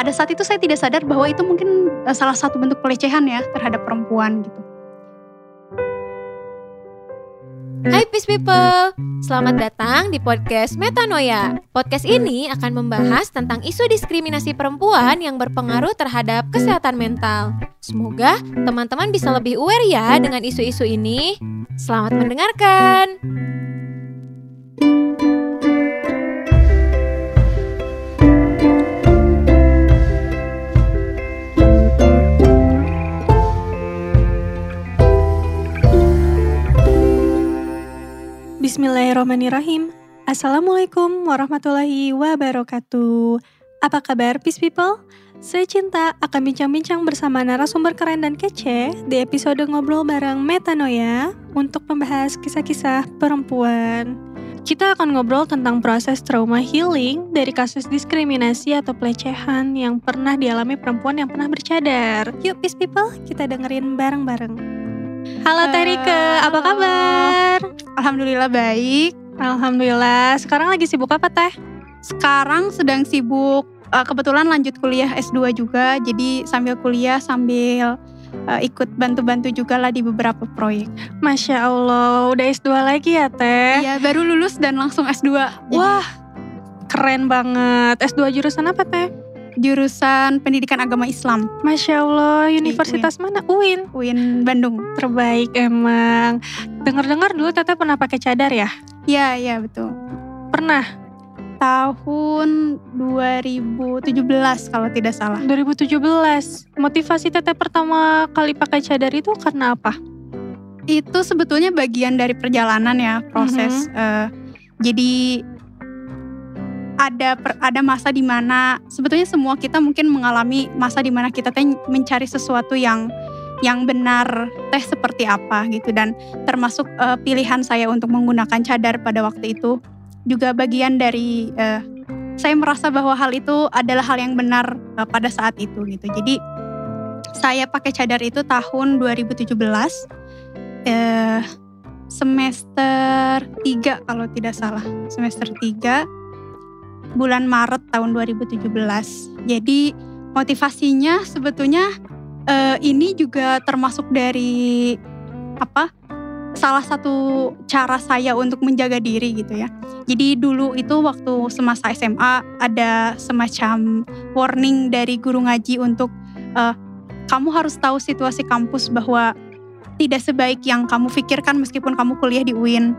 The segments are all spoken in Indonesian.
pada saat itu saya tidak sadar bahwa itu mungkin uh, salah satu bentuk pelecehan ya terhadap perempuan gitu. Hai Peace People, selamat datang di podcast Metanoia. Podcast ini akan membahas tentang isu diskriminasi perempuan yang berpengaruh terhadap kesehatan mental. Semoga teman-teman bisa lebih aware ya dengan isu-isu ini. Selamat mendengarkan. Bismillahirrahmanirrahim. Assalamualaikum warahmatullahi wabarakatuh. Apa kabar Peace People? Saya Cinta akan bincang-bincang bersama narasumber keren dan kece di episode Ngobrol Bareng Metanoia untuk membahas kisah-kisah perempuan. Kita akan ngobrol tentang proses trauma healing dari kasus diskriminasi atau pelecehan yang pernah dialami perempuan yang pernah bercadar. Yuk Peace People, kita dengerin bareng-bareng. Halo Terike, apa kabar? Alhamdulillah baik. Alhamdulillah. Sekarang lagi sibuk apa Teh? Sekarang sedang sibuk uh, kebetulan lanjut kuliah S2 juga. Jadi sambil kuliah sambil uh, ikut bantu-bantu juga lah di beberapa proyek. Masya Allah, udah S2 lagi ya Teh? Iya, baru lulus dan langsung S2. Wah, keren banget. S2 jurusan apa Teh? jurusan Pendidikan Agama Islam. Masya Allah, universitas mana? UIN. UIN Bandung. Terbaik emang. Dengar-dengar dulu Teteh pernah pakai cadar ya? Iya, iya betul. Pernah? Tahun 2017 kalau tidak salah. 2017. Motivasi Teteh pertama kali pakai cadar itu karena apa? Itu sebetulnya bagian dari perjalanan ya, proses. Mm -hmm. uh, jadi ada ada masa di mana sebetulnya semua kita mungkin mengalami masa di mana kita mencari sesuatu yang yang benar teh seperti apa gitu dan termasuk uh, pilihan saya untuk menggunakan cadar pada waktu itu juga bagian dari uh, saya merasa bahwa hal itu adalah hal yang benar uh, pada saat itu gitu. Jadi saya pakai cadar itu tahun 2017 uh, semester 3 kalau tidak salah. Semester 3 bulan Maret tahun 2017. Jadi motivasinya sebetulnya uh, ini juga termasuk dari apa? Salah satu cara saya untuk menjaga diri gitu ya. Jadi dulu itu waktu semasa SMA ada semacam warning dari guru ngaji untuk uh, kamu harus tahu situasi kampus bahwa tidak sebaik yang kamu pikirkan meskipun kamu kuliah di UIN.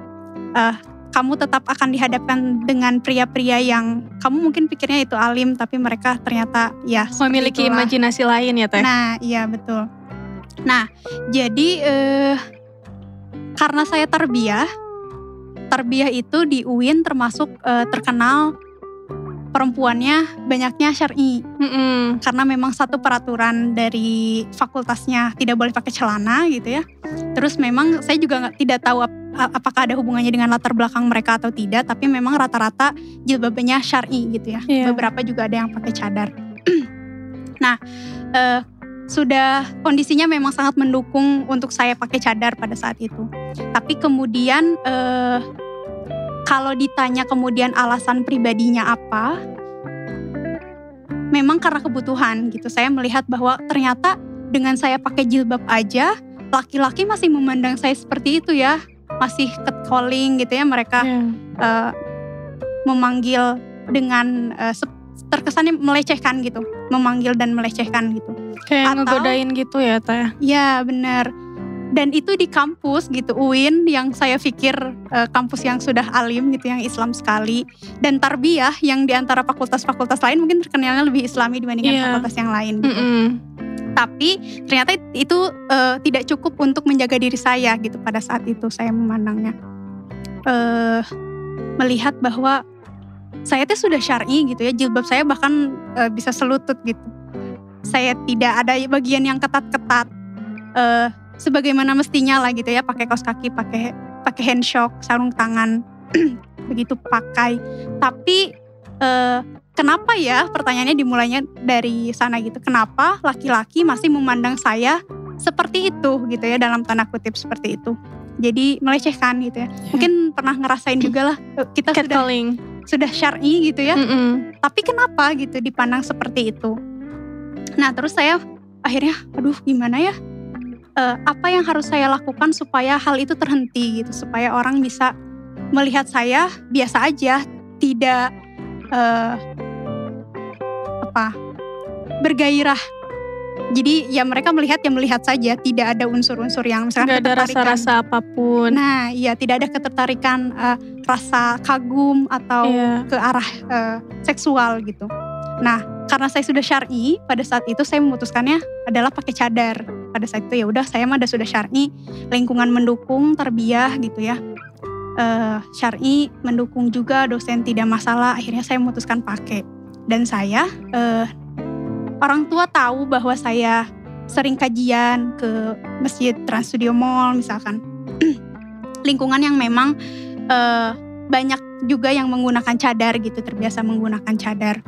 Uh, kamu tetap akan dihadapkan dengan pria-pria yang kamu mungkin pikirnya itu alim tapi mereka ternyata ya memiliki itulah. imajinasi lain ya teh. Nah iya betul. Nah jadi eh, karena saya terbiah, terbiah itu di UIN termasuk eh, terkenal perempuannya banyaknya syar'i mm -mm. karena memang satu peraturan dari fakultasnya tidak boleh pakai celana gitu ya terus memang saya juga nggak tidak tahu apakah ada hubungannya dengan latar belakang mereka atau tidak tapi memang rata-rata jilbabnya syar'i gitu ya. Yeah. beberapa juga ada yang pakai cadar. Nah uh, sudah kondisinya memang sangat mendukung untuk saya pakai cadar pada saat itu. Tapi kemudian uh, kalau ditanya kemudian alasan pribadinya apa memang karena kebutuhan gitu. Saya melihat bahwa ternyata dengan saya pakai jilbab aja laki-laki masih memandang saya seperti itu ya masih catcalling gitu ya mereka yeah. Iya. uh, memanggil dengan uh, terkesannya melecehkan gitu memanggil dan melecehkan gitu kayak Atau, ngegodain gitu ya teh ya benar dan itu di kampus gitu UIN yang saya pikir uh, kampus yang sudah alim gitu yang Islam sekali dan tarbiyah yang di antara fakultas-fakultas lain mungkin terkenalnya lebih Islami dibandingkan yeah. fakultas yang lain gitu. Mm -hmm tapi ternyata itu uh, tidak cukup untuk menjaga diri saya gitu pada saat itu saya memandangnya. Uh, melihat bahwa saya tuh sudah syar'i gitu ya jilbab saya bahkan uh, bisa selutut gitu. Saya tidak ada bagian yang ketat-ketat uh, sebagaimana mestinya lah gitu ya pakai kaos kaki pakai pakai handshock sarung tangan begitu pakai. Tapi uh, kenapa ya pertanyaannya dimulainya dari sana gitu? Kenapa laki-laki masih memandang saya seperti itu gitu ya dalam tanda kutip seperti itu? Jadi melecehkan gitu ya. Yeah. mungkin pernah ngerasain juga lah eh, kita sudah sudah syar'i gitu ya. Mm -mm. tapi kenapa gitu dipandang seperti itu? Nah terus saya akhirnya, aduh gimana ya? Uh, apa yang harus saya lakukan supaya hal itu terhenti gitu, supaya orang bisa melihat saya biasa aja, tidak uh, apa bergairah. Jadi ya mereka melihat ya melihat saja, tidak ada unsur-unsur yang misalkan Gak ada rasa-rasa apa pun. Nah, iya tidak ada ketertarikan uh, rasa kagum atau Iya. ke arah uh, seksual gitu. Nah, karena saya sudah syar'i, pada saat itu saya memutuskannya adalah pakai cadar. Pada saat itu ya udah saya mah udah sudah syar'i, lingkungan mendukung, terbiah gitu ya. Eh syar'i mendukung juga, dosen tidak masalah. Akhirnya saya memutuskan pakai. Dan saya eh orang tua tahu bahwa saya sering kajian ke masjid Trans Studio Mall misalkan. lingkungan yang memang eh, banyak juga yang menggunakan cadar gitu, terbiasa menggunakan cadar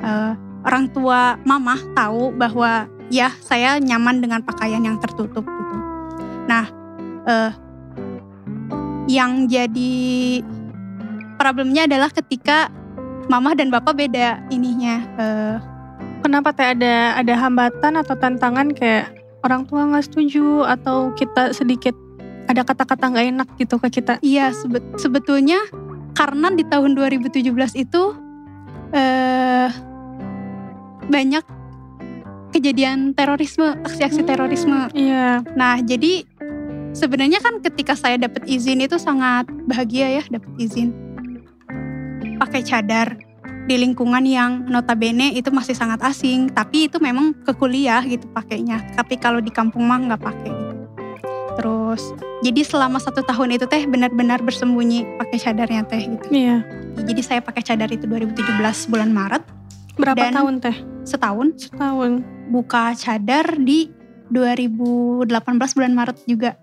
eh, orang tua mama tahu bahwa ya saya nyaman dengan pakaian yang tertutup gitu. Nah, eh, yang jadi problemnya adalah ketika mama dan bapak beda ininya. eh, Kenapa teh ada ada hambatan atau tantangan kayak orang tua nggak setuju atau kita sedikit ada kata-kata nggak enak gitu ke kita? Iya sebe- sebetulnya karena di tahun 2017 itu eh, banyak kejadian terorisme, aksi-aksi Hmm. terorisme. Iya. Nah, jadi sebenarnya kan ketika saya dapat izin itu sangat bahagia ya dapat izin pakai cadar di lingkungan yang notabene itu masih sangat asing, tapi itu memang ke kuliah gitu pakainya. Tapi kalau di kampung mah nggak pakai gitu. Terus, jadi selama satu tahun itu teh benar-benar bersembunyi pakai cadarnya teh gitu. Iya. Jadi saya pakai cadar itu 2017 bulan Maret, Berapa Dan- tahun teh? setahun. Setahun. Buka cadar di 2018 bulan Maret juga.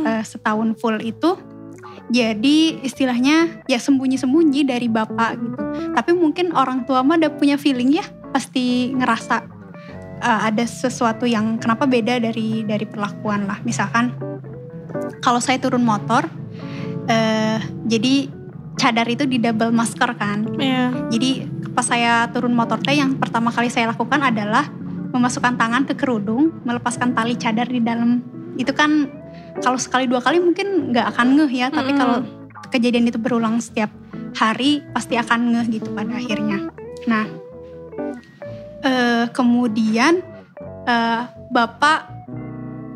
Eh, setahun full itu jadi istilahnya ya sembunyi-sembunyi dari bapak gitu tapi mungkin orang tua mah udah punya feeling ya pasti ngerasa eh, ada sesuatu yang kenapa beda dari dari perlakuan lah misalkan kalau saya turun motor eh, jadi cadar itu di double masker kan Iya. jadi pas saya turun motor teh yang pertama kali saya lakukan adalah memasukkan tangan ke kerudung, melepaskan tali cadar di dalam. Itu kan kalau sekali dua kali mungkin nggak akan ngeh ya, tapi kalau kejadian itu berulang setiap hari pasti akan ngeh gitu pada akhirnya. Nah, eh, kemudian eh, bapak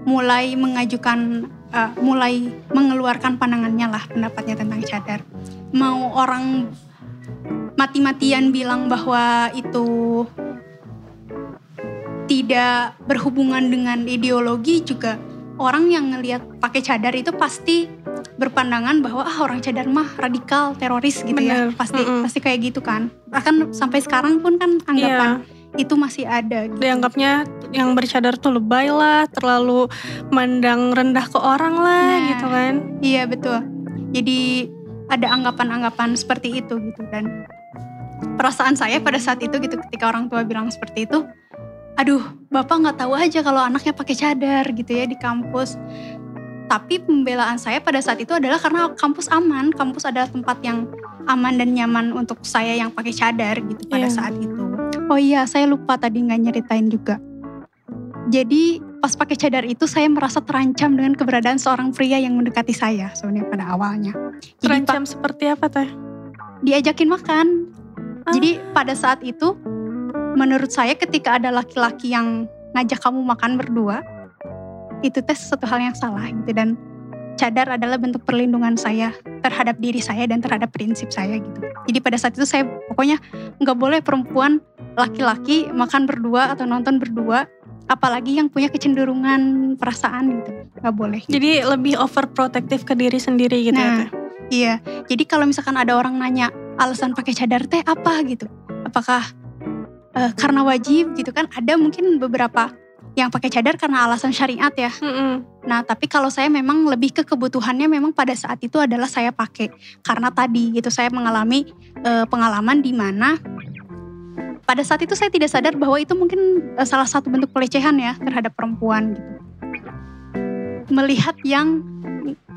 mulai mengajukan, eh, mulai mengeluarkan pandangannya lah pendapatnya tentang cadar. Mau orang mati-matian bilang bahwa itu tidak berhubungan dengan ideologi juga orang yang ngelihat pakai cadar itu pasti berpandangan bahwa ah orang cadar mah radikal teroris gitu ya Bener. pasti Mm-mm. pasti kayak gitu kan bahkan sampai sekarang pun kan anggapan Iya. itu masih ada gitu. Dianggapnya yang bercadar tuh lebay lah, terlalu mandang rendah ke orang lah Nah. gitu kan. Iya betul. Jadi ada anggapan-anggapan seperti itu gitu dan perasaan saya pada saat itu gitu ketika orang tua bilang seperti itu, aduh bapak nggak tahu aja kalau anaknya pakai cadar gitu ya di kampus. Tapi pembelaan saya pada saat itu adalah karena kampus aman, kampus adalah tempat yang aman dan nyaman untuk saya yang pakai cadar gitu pada Iya. saat itu. Oh iya, saya lupa tadi nggak nyeritain juga. Jadi pas pakai cadar itu saya merasa terancam dengan keberadaan seorang pria yang mendekati saya sebenarnya pada awalnya. Jadi Terancam seperti apa teh? diajakin makan. Ah. Jadi pada saat itu menurut saya ketika ada laki-laki yang ngajak kamu makan berdua itu tes sesuatu hal yang salah gitu dan cadar adalah bentuk perlindungan saya terhadap diri saya dan terhadap prinsip saya gitu. Jadi pada saat itu saya pokoknya nggak boleh perempuan laki-laki makan berdua atau nonton berdua apalagi yang punya kecenderungan perasaan gitu nggak boleh. Jadi lebih overprotective ke diri sendiri gitu ya Nah, teh. Iya, jadi kalau misalkan ada orang nanya alasan pakai cadar teh apa gitu, apakah eh, karena wajib gitu kan? Ada mungkin beberapa yang pakai cadar karena alasan syariat ya. Mm-mm. Nah, tapi kalau saya memang lebih ke kebutuhannya memang pada saat itu adalah saya pakai karena tadi gitu saya mengalami eh, pengalaman di mana pada saat itu saya tidak sadar bahwa itu mungkin eh, salah satu bentuk pelecehan ya terhadap perempuan gitu. Melihat yang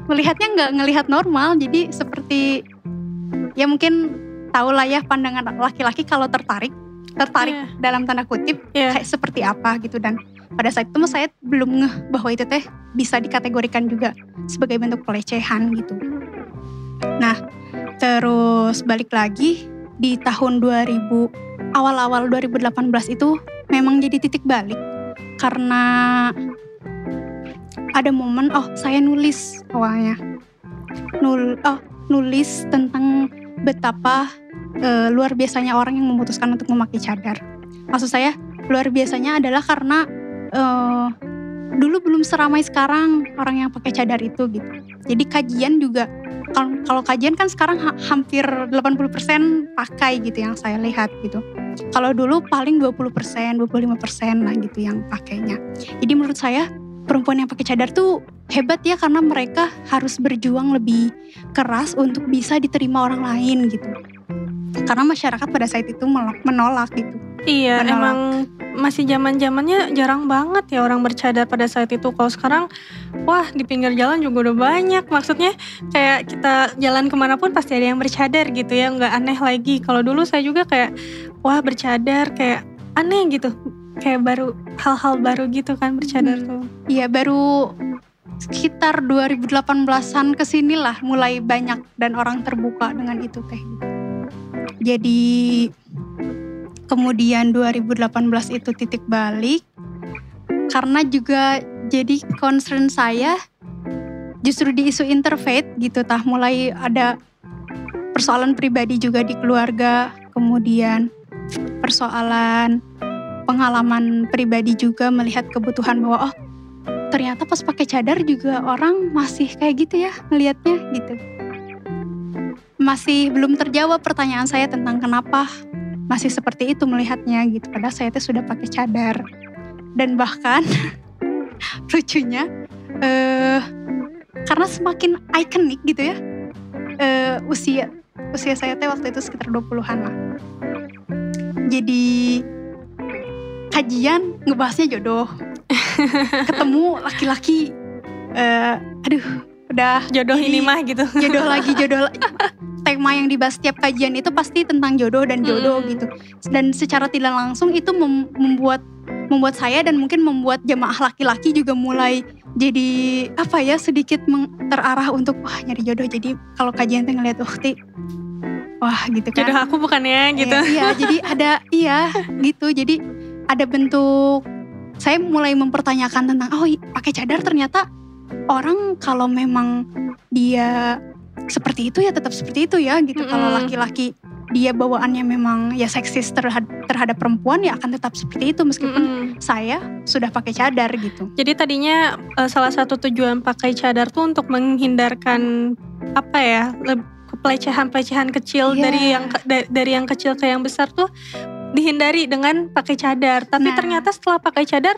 melihatnya nggak ngelihat normal, jadi seperti ya mungkin tahu lah ya pandangan laki-laki kalau tertarik tertarik Iya. dalam tanda kutip Iya. kayak seperti apa gitu dan pada saat itu saya belum ngeh bahwa itu teh bisa dikategorikan juga sebagai bentuk pelecehan gitu. Nah, terus balik lagi di tahun 2000 awal-awal 2018 itu memang jadi titik balik karena ada momen oh saya nulis awalnya nul oh nulis tentang betapa eh, luar biasanya orang yang memutuskan untuk memakai cadar. Maksud saya luar biasanya adalah karena eh, dulu belum seramai sekarang orang yang pakai cadar itu gitu. Jadi kajian juga kalau kalau kajian kan sekarang ha- hampir 80% pakai gitu yang saya lihat gitu. Kalau dulu paling 20%, 25% lah gitu yang pakainya. Jadi menurut saya perempuan yang pakai cadar tuh hebat ya karena mereka harus berjuang lebih keras untuk bisa diterima orang lain gitu. Karena masyarakat pada saat itu menolak, gitu. Iya, Menolak. emang masih zaman zamannya jarang banget ya orang bercadar pada saat itu. Kalau sekarang, wah di pinggir jalan juga udah banyak. Maksudnya kayak kita jalan ke mana pun pasti ada yang bercadar gitu ya, nggak aneh lagi. Kalau dulu saya juga kayak, wah bercadar kayak aneh gitu, kayak baru hal-hal baru gitu kan bercadar Hmm. tuh. Iya baru sekitar 2018-an ke sinilah mulai banyak dan orang terbuka dengan itu teh. Jadi kemudian 2018 itu titik balik karena juga jadi concern saya justru di isu interfaith gitu tah mulai ada persoalan pribadi juga di keluarga kemudian persoalan pengalaman pribadi juga melihat kebutuhan bahwa oh ternyata pas pakai cadar juga orang masih kayak gitu ya melihatnya gitu. Masih belum terjawab pertanyaan saya tentang kenapa masih seperti itu melihatnya gitu. Padahal saya tuh sudah pakai cadar. Dan bahkan lucunya eh karena semakin ikonik gitu ya. eh, usia usia saya teh waktu itu sekitar 20-an lah. Jadi kajian ngebahasnya jodoh ketemu laki-laki eh aduh udah Jodoh ini mah gitu. jodoh lagi jodoh tema yang dibahas setiap kajian itu pasti tentang jodoh dan jodoh Mm. gitu dan secara tidak langsung itu mem- membuat membuat saya dan mungkin membuat jemaah laki-laki juga mulai jadi apa ya sedikit terarah untuk wah nyari jodoh jadi kalau kajian tuh ngeliat ukti wah gitu kan Jodoh aku bukannya gitu. Iya, iya, jadi ada iya gitu. Jadi ada bentuk saya mulai mempertanyakan tentang oh pakai cadar ternyata orang kalau memang dia seperti itu ya tetap seperti itu ya gitu. Kalau Mm-mm. laki-laki dia bawaannya memang ya seksis terhadap, terhadap perempuan ya akan tetap seperti itu meskipun Mm-mm. saya sudah pakai cadar gitu. Jadi tadinya eh, salah satu tujuan pakai cadar tuh untuk menghindarkan apa ya pelecehan-pelecehan kecil Iya. dari yang dari yang kecil ke yang besar tuh dihindari dengan pakai cadar. Tapi Nah. ternyata setelah pakai cadar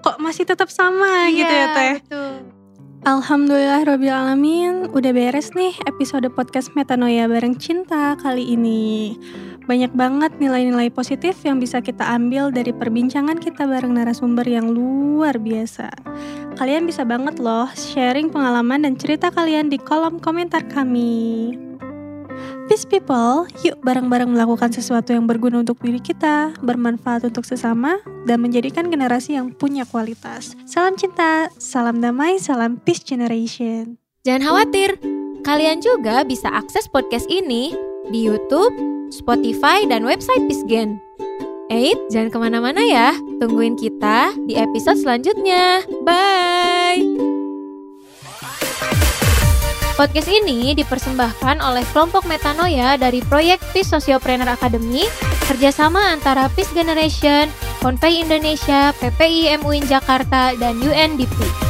kok masih tetap sama gitu ya teh. Iya, betul. Alhamdulillah Robil Alamin. Udah beres nih episode podcast Metanoia bareng Cinta kali ini. Banyak banget nilai-nilai positif yang bisa kita ambil dari perbincangan kita bareng narasumber yang luar biasa. Kalian bisa banget loh sharing pengalaman dan cerita kalian di kolom komentar kami Peace people, yuk bareng-bareng melakukan sesuatu yang berguna untuk diri kita, bermanfaat untuk sesama, dan menjadikan generasi yang punya kualitas. Salam cinta, salam damai, salam peace generation. Jangan khawatir, kalian juga bisa akses podcast ini di YouTube, Spotify, dan website Pisgen. Eits, jangan ke mana-mana ya. Tungguin kita di episode selanjutnya. Bye! Podcast ini dipersembahkan oleh kelompok Metanoia dari proyek Peace Sociopreneur Academy, kerjasama antara Peace Generation, Konvei Indonesia, PPI MUIN Jakarta, dan UNDP.